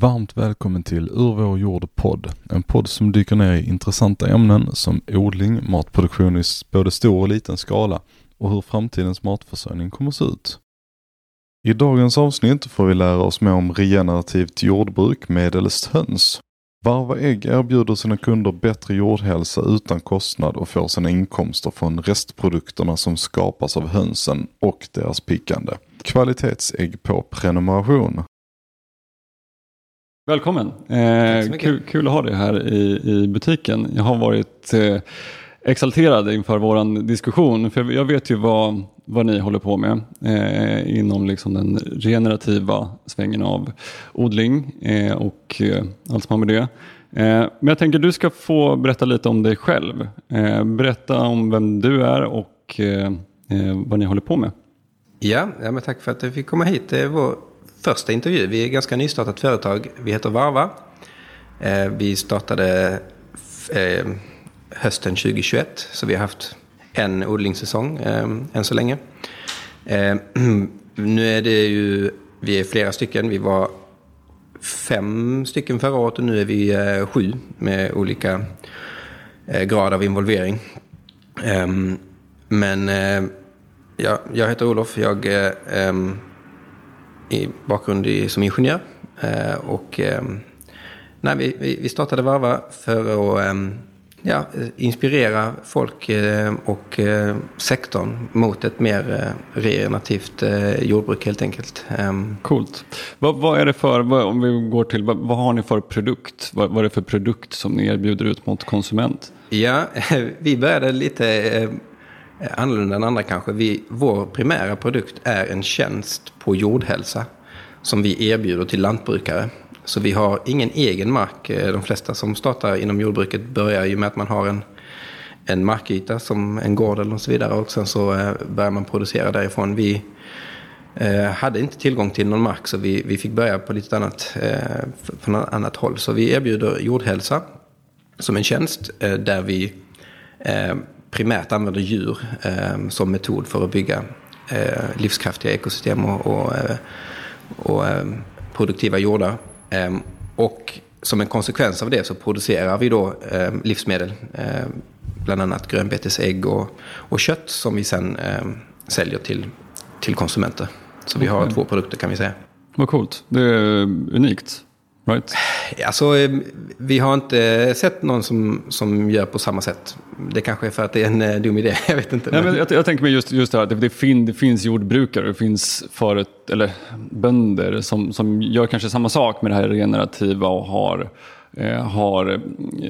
Varmt välkommen till Ur vår jord podd. En podd som dyker ner i intressanta ämnen som odling, matproduktion i både stor och liten skala och hur framtidens matförsörjning kommer att se ut. I dagens avsnitt får vi lära oss mer om regenerativt jordbruk medelst höns. Varva ägg erbjuder sina kunder bättre jordhälsa utan kostnad och får sina inkomster från restprodukterna som skapas av hönsen och deras pickande. Kvalitetsägg på prenumeration. Välkommen! Eh, kul, kul, att ha dig här i, i butiken. Jag har varit eh, exalterad inför vår diskussion. För jag vet ju vad, vad ni håller på med eh, inom liksom den regenerativa svängen av odling eh, och eh, allt som har med det. Eh, men jag tänker du ska få berätta lite om dig själv. Eh, berätta om vem du är och eh, vad ni håller på med. Ja, ja men tack för att du fick komma hit. Det är vår första intervju. Vi är ett ganska nystartat företag. Vi heter Varva. Eh, vi startade eh, hösten 2021. Så vi har haft en odlingssäsong eh, än så länge. Nu är det ju, vi är flera stycken. Vi var fem stycken förra året och nu är vi sju med olika grad av involvering. Ehm, men ja, jag heter Olof. Jag ehm, i bakgrund i, som ingenjör. Eh, och ehm, nej, vi, vi startade Varva för att ja, inspirera folk eh, och eh, sektorn mot ett mer eh, regenerativt jordbruk helt enkelt. Coolt. Vad, vad är det för, om vi går till, vad, vad har ni för produkt? Vad, vad, är det för produkt som ni erbjuder ut mot konsument? Ja, vi började lite Eh, annorlunda än andra kanske. Vi, vår primära produkt är en tjänst på jordhälsa som vi erbjuder till lantbrukare. Så vi har ingen egen mark. Eh, de flesta som startar inom jordbruket börjar ju med att man har en, en markyta som en gård eller så vidare och sen så eh, börjar man producera därifrån. Vi eh, hade inte tillgång till någon mark så vi, vi fick börja på lite annat, från annat håll. Så vi erbjuder jordhälsa som en tjänst där vi primärt använder djur som metod för att bygga livskraftiga ekosystem och, och, och produktiva jordar. Ehm, och som en konsekvens av det så producerar vi då ehm, livsmedel. Ehm, bland annat grönbetesägg och, och kött som vi sen säljer till, till konsumenter. Så vi har mm. två produkter kan vi säga. Vad coolt. Det är unikt. Right. Alltså, vi har inte sett någon som, som gör på samma sätt. Det kanske är för att det är en eh, dum idé, jag vet inte. Nej, men jag, jag tänker mig just, just det här att det, det, fin, det finns jordbrukare, det finns förut, eller bönder som, som gör kanske samma sak med det här regenerativa och har eh, har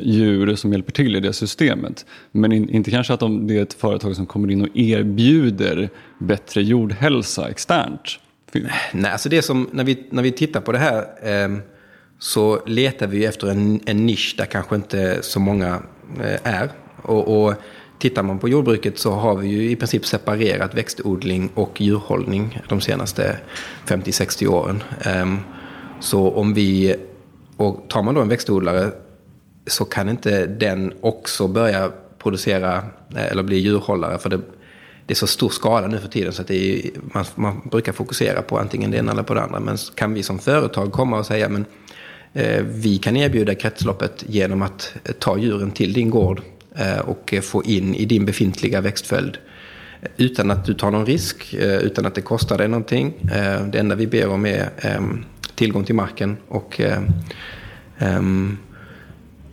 djur som hjälper till i det systemet. Men in, inte kanske att de, det är ett företag som kommer in och erbjuder bättre jordhälsa externt. Nej, alltså det som, när vi, när vi tittar på det här eh, så letar vi efter en, en nisch där kanske inte så många eh, är. Och, och tittar man på jordbruket så har vi ju i princip separerat växtodling och djurhållning de senaste 50-60 åren. Ehm, så om vi, och tar man då en växtodlare så kan inte den också börja producera eh, eller bli djurhållare. För det, det är så stor skala nu för tiden så att är, man, man, brukar fokusera på antingen det ena eller på det andra. Men kan vi som företag komma och säga men Eh, vi kan erbjuda kretsloppet genom att eh, ta djuren till din gård eh, och få in i din befintliga växtföljd utan att du tar någon risk, utan att det kostar dig någonting. Det enda vi ber om är ehm, tillgång till marken och ehm,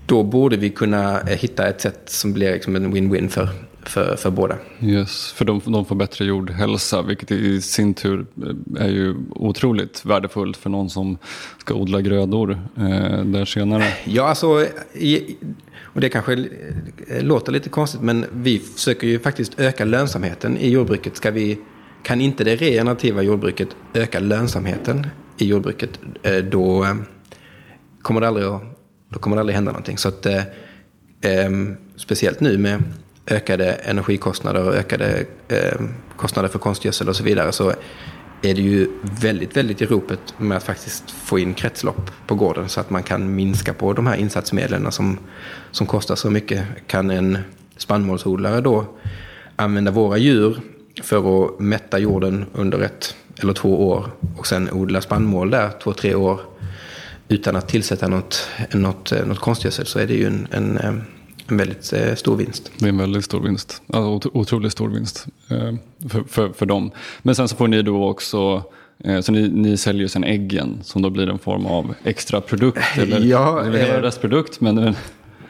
då borde vi kunna hitta ett sätt som blir liksom en win-win för, för, för båda. Yes, för de, de får bättre jordhälsa vilket i sin tur är ju otroligt värdefullt för någon som ska odla grödor eh, där senare. Ja, alltså, i, och det kanske låter lite konstigt men vi försöker ju faktiskt öka lönsamheten i jordbruket. Ska vi, kan inte det regenerativa jordbruket öka lönsamheten i jordbruket eh, då eh, kommer det aldrig att, då kommer det aldrig hända någonting. Så att, eh, eh speciellt nu med ökade energikostnader och ökade eh, kostnader för konstgödsel och så vidare så är det ju väldigt, väldigt i ropet med att faktiskt få in kretslopp på gården så att man kan minska på de här insatsmedlen som, som kostar så mycket. Kan en spannmålsodlare då använda våra djur för att mätta jorden under ett eller två år och sen odla spannmål där två, tre år utan att tillsätta något, något, något konstgödsel så är det ju en, en, eh, en väldigt stor vinst. Det är en väldigt stor vinst. Alltså, otroligt stor vinst för, för, för dem. Men sen så får ni då också så ni, ni säljer sen äggen som då blir en form av extra produkt? Eller, ja, eller hela eh, restprodukt. Men,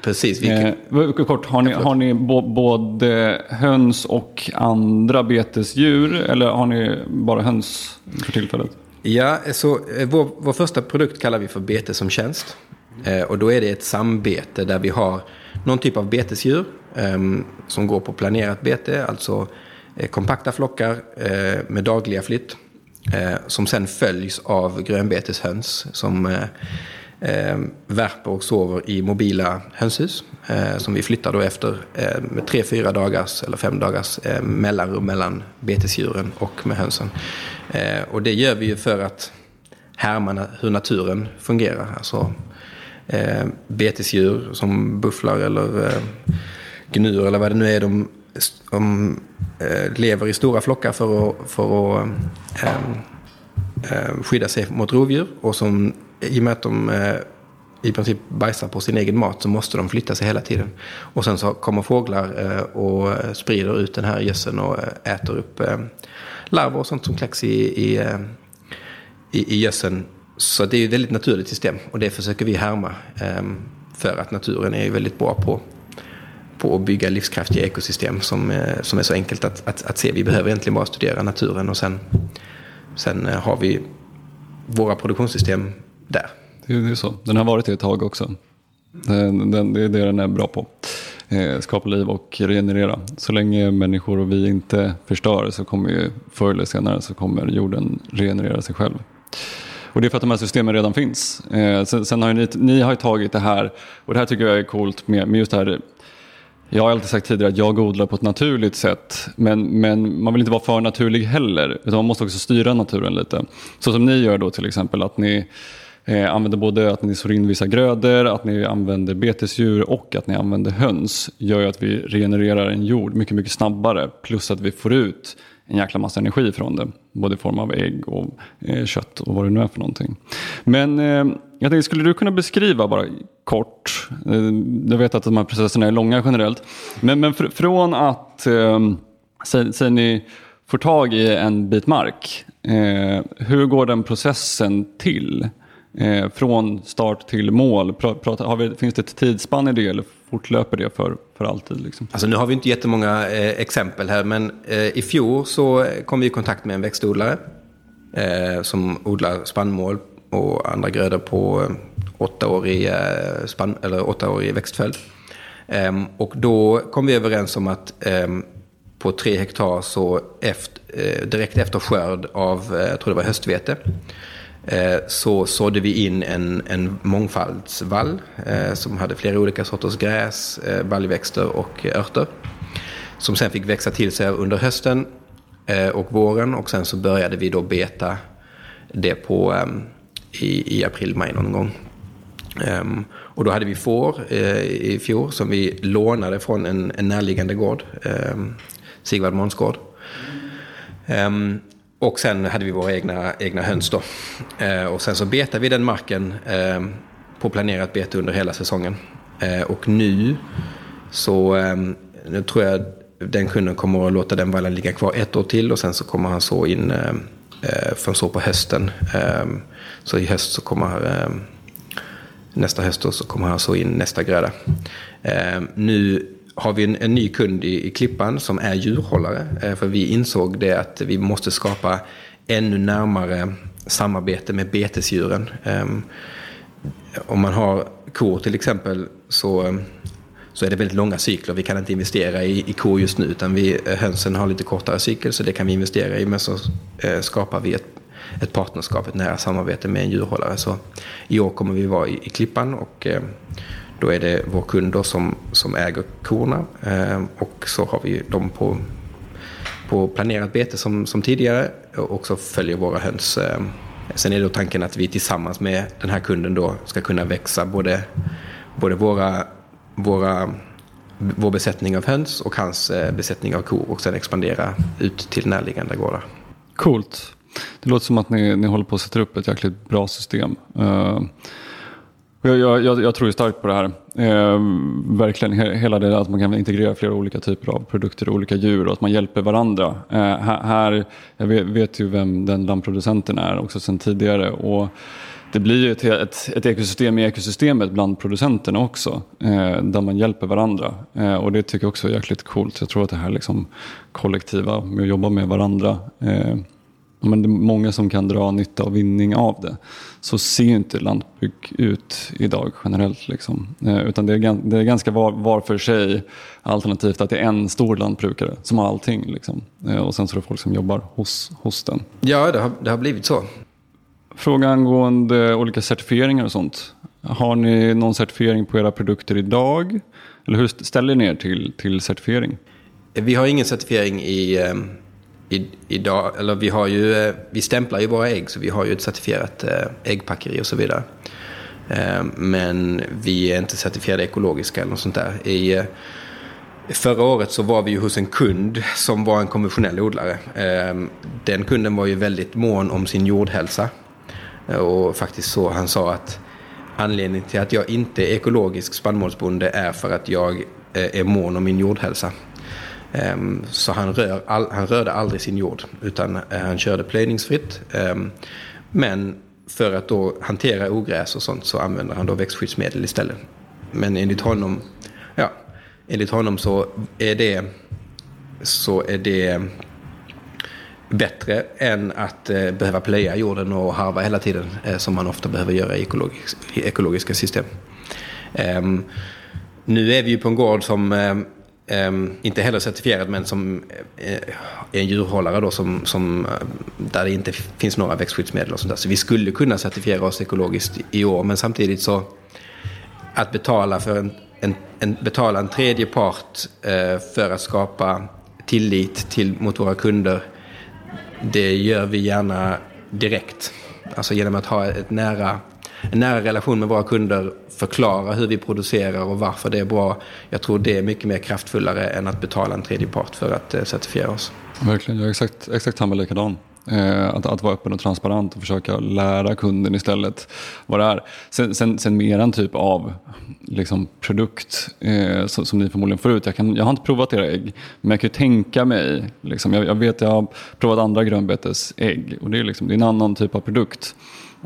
Precis. Eh, kort, har ni, har ni både höns och andra betesdjur eller har ni bara höns för tillfället? Ja, så eh, vår, vår första produkt kallar vi för bete som tjänst. Eh, och då är det ett sambete där vi har någon typ av betesdjur eh, som går på planerat bete, alltså eh, kompakta flockar eh, med dagliga flytt. Eh, som sen följs av grönbeteshöns som eh, ehm, värper och sover i mobila hönshus. Eh, som vi flyttar då efter eh, med tre, fyra dagars eller fem dagars eh, mellanrum mellan betesdjuren och med hönsen. Eh, och det gör vi ju för att härma hur naturen fungerar. Alltså eh, betesdjur som bufflar eller eh, gnur eller vad det nu är. De, de eh, lever i stora flockar för att, för att eh, eh, skydda sig mot rovdjur och som i och med att de eh, i princip bajsar på sin egen mat så måste de flytta sig hela tiden. Och sen så kommer fåglar eh, och sprider ut den här gödseln och eh, äter upp larver och sånt som kläcks i, i, i, i gödseln. Så det är ett väldigt naturligt system och det försöker vi härma. Ehm, för att naturen är ju väldigt bra på, på att bygga livskraftiga ekosystem som, eh, som är så enkelt att, att, att se. Vi behöver egentligen bara studera naturen och sen, sen eh, har vi våra produktionssystem där. Det är så. Den har varit det ett tag också. Den, den, det är det den är bra på. Eh, skapa liv och regenerera. Så länge människor och vi inte förstör så kommer ju förr eller senare så kommer jorden regenerera sig själv. Och det är för att de här systemen redan finns. Eh, sen, sen, har ni, ni har tagit det här, och det här tycker jag är coolt med, med just det här jag har alltid sagt tidigare att jag odlar på ett naturligt sätt. Men, men man vill inte vara för naturlig heller. Utan man måste också styra naturen lite. Så som ni gör då till exempel. att ni eh, använder både att ni sår in vissa grödor, att ni använder betesdjur och att ni använder höns. gör ju att vi regenererar en jord mycket, mycket snabbare. Plus att vi får ut en jäkla massa energi från det. Både i form av ägg och eh, kött och vad det nu är för någonting. Men eh, jag tänkte, skulle du kunna beskriva bara kort, eh, jag vet att de här processerna är långa generellt, men, men fr från att, eh, säg, säg ni får tag i en bit mark, eh, hur går den processen till? Eh, från start till mål, prata, vi, finns det ett tidsspann i det eller fortlöper det för, för alltid? Liksom? Alltså nu har vi inte jättemånga eh, exempel här, men eh, i fjol så kom vi i kontakt med en växtodlare eh, som odlar spannmål och andra grödor på eh, åttaårig, eh, spann, eller åttaårig växtföljd. Ehm, och då kom vi överens om att ehm, på tre hektar så efter, eh, direkt efter skörd av, eh, jag tror det var höstvete, Eh, så sådde vi in en, en mångfaldsvall eh, som hade flera olika sorters gräs, eh, baljväxter och örter. Som sen fick växa till sig under hösten och våren och sen så började vi då beta det på i, i april, maj någon gång. Um, och då hade vi får uh, i fjol som vi lånade från en, en närliggande gård, um, Sigvard Månsgård. Um, och sen hade vi våra egna, egna höns då. Eh, och sen så betade vi den marken eh, på planerat bete under hela säsongen. Eh, och nu så eh, nu tror jag den kunden kommer att låta den vallen ligga kvar ett år till och sen så kommer han så in eh, eh förrän så på hösten. Eh, så i höst så kommer eh, nästa höst så kommer han så in nästa gröda. Eh, nu har vi en, en ny kund i, i, Klippan som är djurhållare. Eh, för vi insåg det att vi måste skapa ännu närmare samarbete med betesdjuren. Eh, om man har kor till exempel så så är det väldigt långa cykler. Vi kan inte investera i, i kor just nu utan vi, eh, hönsen har lite kortare cykel så det kan vi investera i. Men så eh, skapar vi ett, ett partnerskap, ett nära samarbete med en djurhållare. Så i år kommer vi vara i, i Klippan och eh, då är det vår kund som, som äger korna eh, och så har vi dem på, på planerat bete som, som tidigare och så följer våra höns eh, Sen är då tanken att vi tillsammans med den här kunden då ska kunna växa både, både våra våra, vår besättning av höns och hans eh, besättning av kor och sen expandera ut till närliggande gårdar. Coolt. Det låter som att ni, ni håller på att sätta upp ett jäkligt bra system. Uh, jag, jag, jag, tror starkt på det här. Eh, verkligen hela det att man kan integrera flera olika typer av produkter och olika djur och att man hjälper varandra. Eh, här, jag vet, vet, ju vem den lammproducenten är också sedan tidigare. Och det blir ju ett, ett, ett, ekosystem i ekosystemet bland producenterna också. Eh, där man hjälper varandra. Eh, och det tycker jag också är jäkligt coolt. Jag tror att det här liksom kollektiva med att jobba med varandra. Eh, Eh, men det är många som kan dra nytta och vinning av det. Så ser inte lantbruk ut idag generellt. Liksom. Eh, utan det är, det är ganska var, var, för sig alternativt att det är en stor lantbrukare som har allting. Liksom. Eh, och sen så är det folk som jobbar hos, hos den. Ja, det har, det har blivit så. Fråga angående olika certifieringar och sånt. Har ni någon certifiering på era produkter idag? Eller hur ställer ni er till, till certifiering? Vi har ingen certifiering i, eh, i, idag. Eller vi, har ju, eh, vi stämplar ju våra ägg så vi har ju ett certifierat eh, äggpackeri och så vidare. Eh, men vi är inte certifierade ekologiska eller något sånt där. I, Förra året så var vi ju hos en kund som var en konventionell odlare. Den kunden var ju väldigt mån om sin jordhälsa. Och faktiskt så han sa att anledningen till att jag inte är ekologisk spannmålsbonde är för att jag är mån om min jordhälsa. Ehm, så han, rör all, han rörde aldrig sin jord utan eh, han körde plöjningsfritt. Ehm, men för att då hantera ogräs och sånt så använder han då växtskyddsmedel istället. Men enligt honom, ja, enligt honom så är det, så är det bättre än att eh, behöva plöja jorden och harva hela tiden eh, som man ofta behöver göra i, ekologisk, i ekologiska system. Ehm, nu är vi ju på en gård som eh, um, inte heller certifierad men som är en djurhållare då som, som, eh, där det inte finns några växtskyddsmedel och sånt där. Så vi skulle kunna certifiera oss ekologiskt i år men samtidigt så att betala för en, en, en betala en tredje part uh, för att skapa tillit till, mot våra kunder det gör vi gärna direkt. Alltså genom att ha ett nära, en nära relation med våra kunder, förklara hur vi producerar och varför det är bra. Jag tror det är mycket mer kraftfullare än att betala en tredje part för att eh, certifiera oss. Verkligen, jag är exakt, exakt samma likadan. Eh, att, att vara öppen och transparent och försöka lära kunden istället vad det är. Sen, sen, sen mer en typ av liksom, produkt eh, som, som, ni förmodligen får ut. Jag, kan, jag har inte provat era ägg, men jag kan ju tänka mig, liksom, jag, jag vet jag har provat andra grönbetesägg och det är, liksom, det är en annan typ av produkt.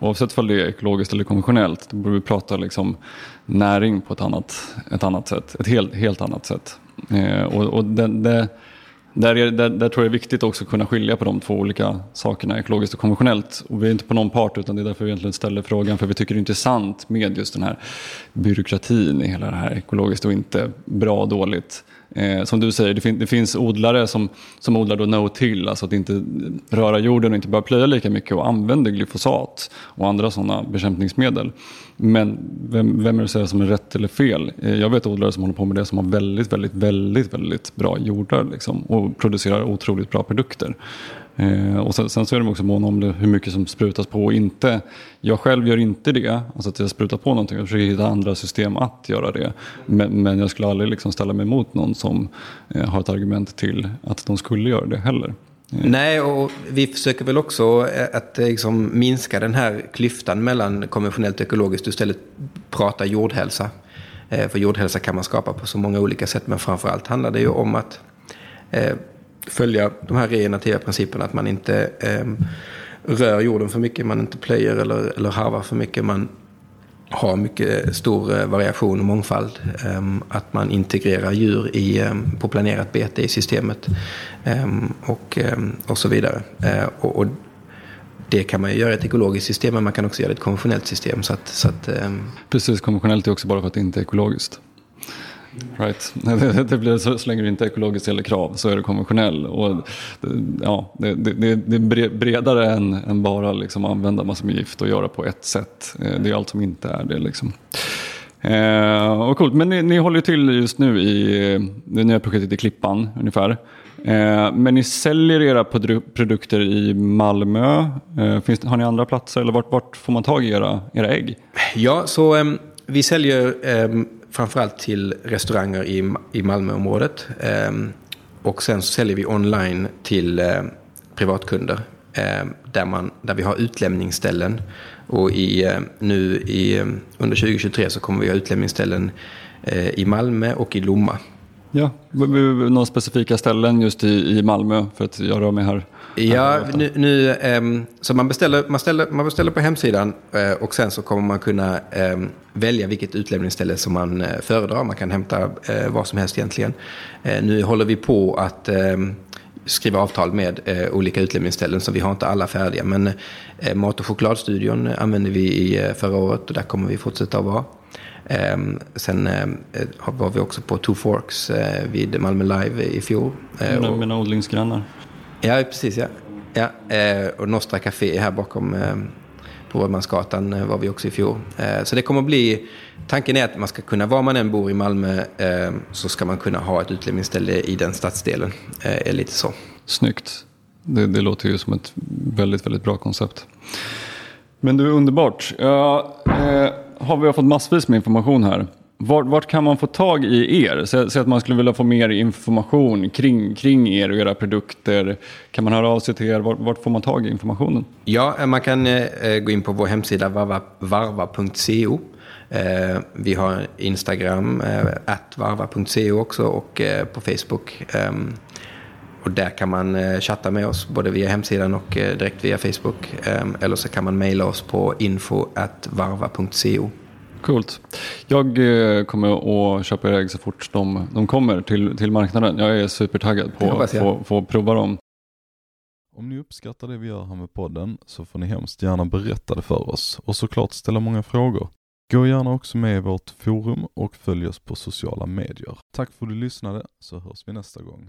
Oavsett om det är ekologiskt eller konventionellt, då borde vi prata liksom näring på ett annat, ett annat sätt. Ett helt, helt annat sätt. Eh, och, och det, det där, är, där, där, tror jag det är viktigt också att kunna skilja på de två olika sakerna, ekologiskt och konventionellt. Och vi är inte på någon part utan det är därför vi egentligen ställer frågan, för vi tycker det är intressant med just den här byråkratin i hela det här ekologiskt och inte bra och dåligt. Eh, som du säger, det, fin det, finns odlare som, som odlar då no-till, alltså att inte röra jorden och inte börja plöja lika mycket och använder glyfosat och andra sådana bekämpningsmedel. Men vem, vem är det som säger som är rätt eller fel? Eh, jag vet odlare som håller på med det som har väldigt, väldigt, väldigt, väldigt bra jordar liksom, och producerar otroligt bra produkter. Eh, och sen, sen, så är de också måna om det, hur mycket som sprutas på och inte. Jag själv gör inte det, alltså att jag sprutar på någonting. Jag försöker hitta andra system att göra det. Men, men jag skulle aldrig liksom ställa mig emot någon som eh, har ett argument till att de skulle göra det heller. Eh. Nej, och vi försöker väl också eh, att eh, liksom minska den här klyftan mellan konventionellt och ekologiskt och istället prata jordhälsa. För jordhälsa kan man skapa på så många olika sätt, men framförallt handlar det ju om att följa de här regenerativa principerna. Att man inte eh, rör jorden för mycket, man inte plöjer eller, eller harvar för mycket. Man har mycket stor eh, variation och mångfald. Eh, att man integrerar djur i, eh, på planerat bete i systemet. Ehm, och, ehm, och så vidare. Eh, och, och, det kan man ju göra i ett ekologiskt system, men man kan också göra det i ett konventionellt system. Så att, så att, ehm, Precis, konventionellt är också bara för att det inte är ekologiskt. Right. Det blir så, så länge det inte är ekologiskt eller krav så är det konventionell. Och, ja, det, det, det är bredare än, än bara liksom använda massor med gift och göra på ett sätt. Eh, det är allt som inte är det. Liksom. Eh, och coolt. Men ni, ni håller till just nu i eh, det nya projektet i Klippan ungefär. Eh, men ni säljer era produkter i Malmö. Eh, finns, har ni andra platser eller vart, vart får man tag i era, era ägg? Ja, så ehm, vi säljer ehm, framförallt till restauranger i, i Malmöområdet. Eh, och sen så säljer vi online till eh, privatkunder. Eh, där, man, där vi har utlämningsställen. Och i, eh, nu i, eh, under 2023 så kommer vi ha utlämningsställen eh, i Malmö och i Lomma. Ja, några specifika ställen just i, i Malmö för att jag rör mig här? Ja, nu, nu um, så man beställer, man, ställer, man beställer på hemsidan uh, och sen så kommer man kunna um, välja vilket utlämningsställe som man uh, föredrar. Man kan hämta uh, vad som helst egentligen. nu håller vi på att um, skriva avtal med olika utlämningsställen så vi har inte alla färdiga. Men Mat och chokladstudion använde vi i förra året och där kommer vi fortsätta att vara. Sen var vi också på Two Forks vid Malmö Live i fjol. Mina, mina odlingsgrannar. Ja, precis ja. ja eh, och Nostra Café här bakom eh, på Rådmansgatan eh, var vi också i fjol. Eh, så det kommer att bli, tanken är att man ska kunna, var man än bor i Malmö, så ska man kunna ha ett utlämningsställe i den stadsdelen. är lite så. Snyggt. Det, det låter ju som ett väldigt, väldigt bra koncept. Men du, är underbart. Ja, har vi fått massvis med information här. Vart, vart, kan man få tag i er? Säg att man skulle vilja få mer information kring, kring er och era produkter. Kan man höra av sig till er? Vart, vart får man tag i informationen? Ja, eh, man kan eh, gå in på vår hemsida varva.co. Eh, vi har Instagram, eh, varva.co också och eh, på Facebook. Eh, och där kan man eh, chatta med oss både via hemsidan och eh, direkt via Facebook. Eh, eller så kan man mejla oss på info.varva.co. Coolt. Jag eh, kommer att köpa ägg så fort de, de kommer till, till marknaden. Jag är supertaggad på att få, få prova dem. Om ni uppskattar det vi gör här med podden så får ni hemskt gärna berätta det för oss och såklart ställa många frågor. Gå gärna också med i vårt forum och följ oss på sociala medier. Tack för att du lyssnade så hörs vi nästa gång.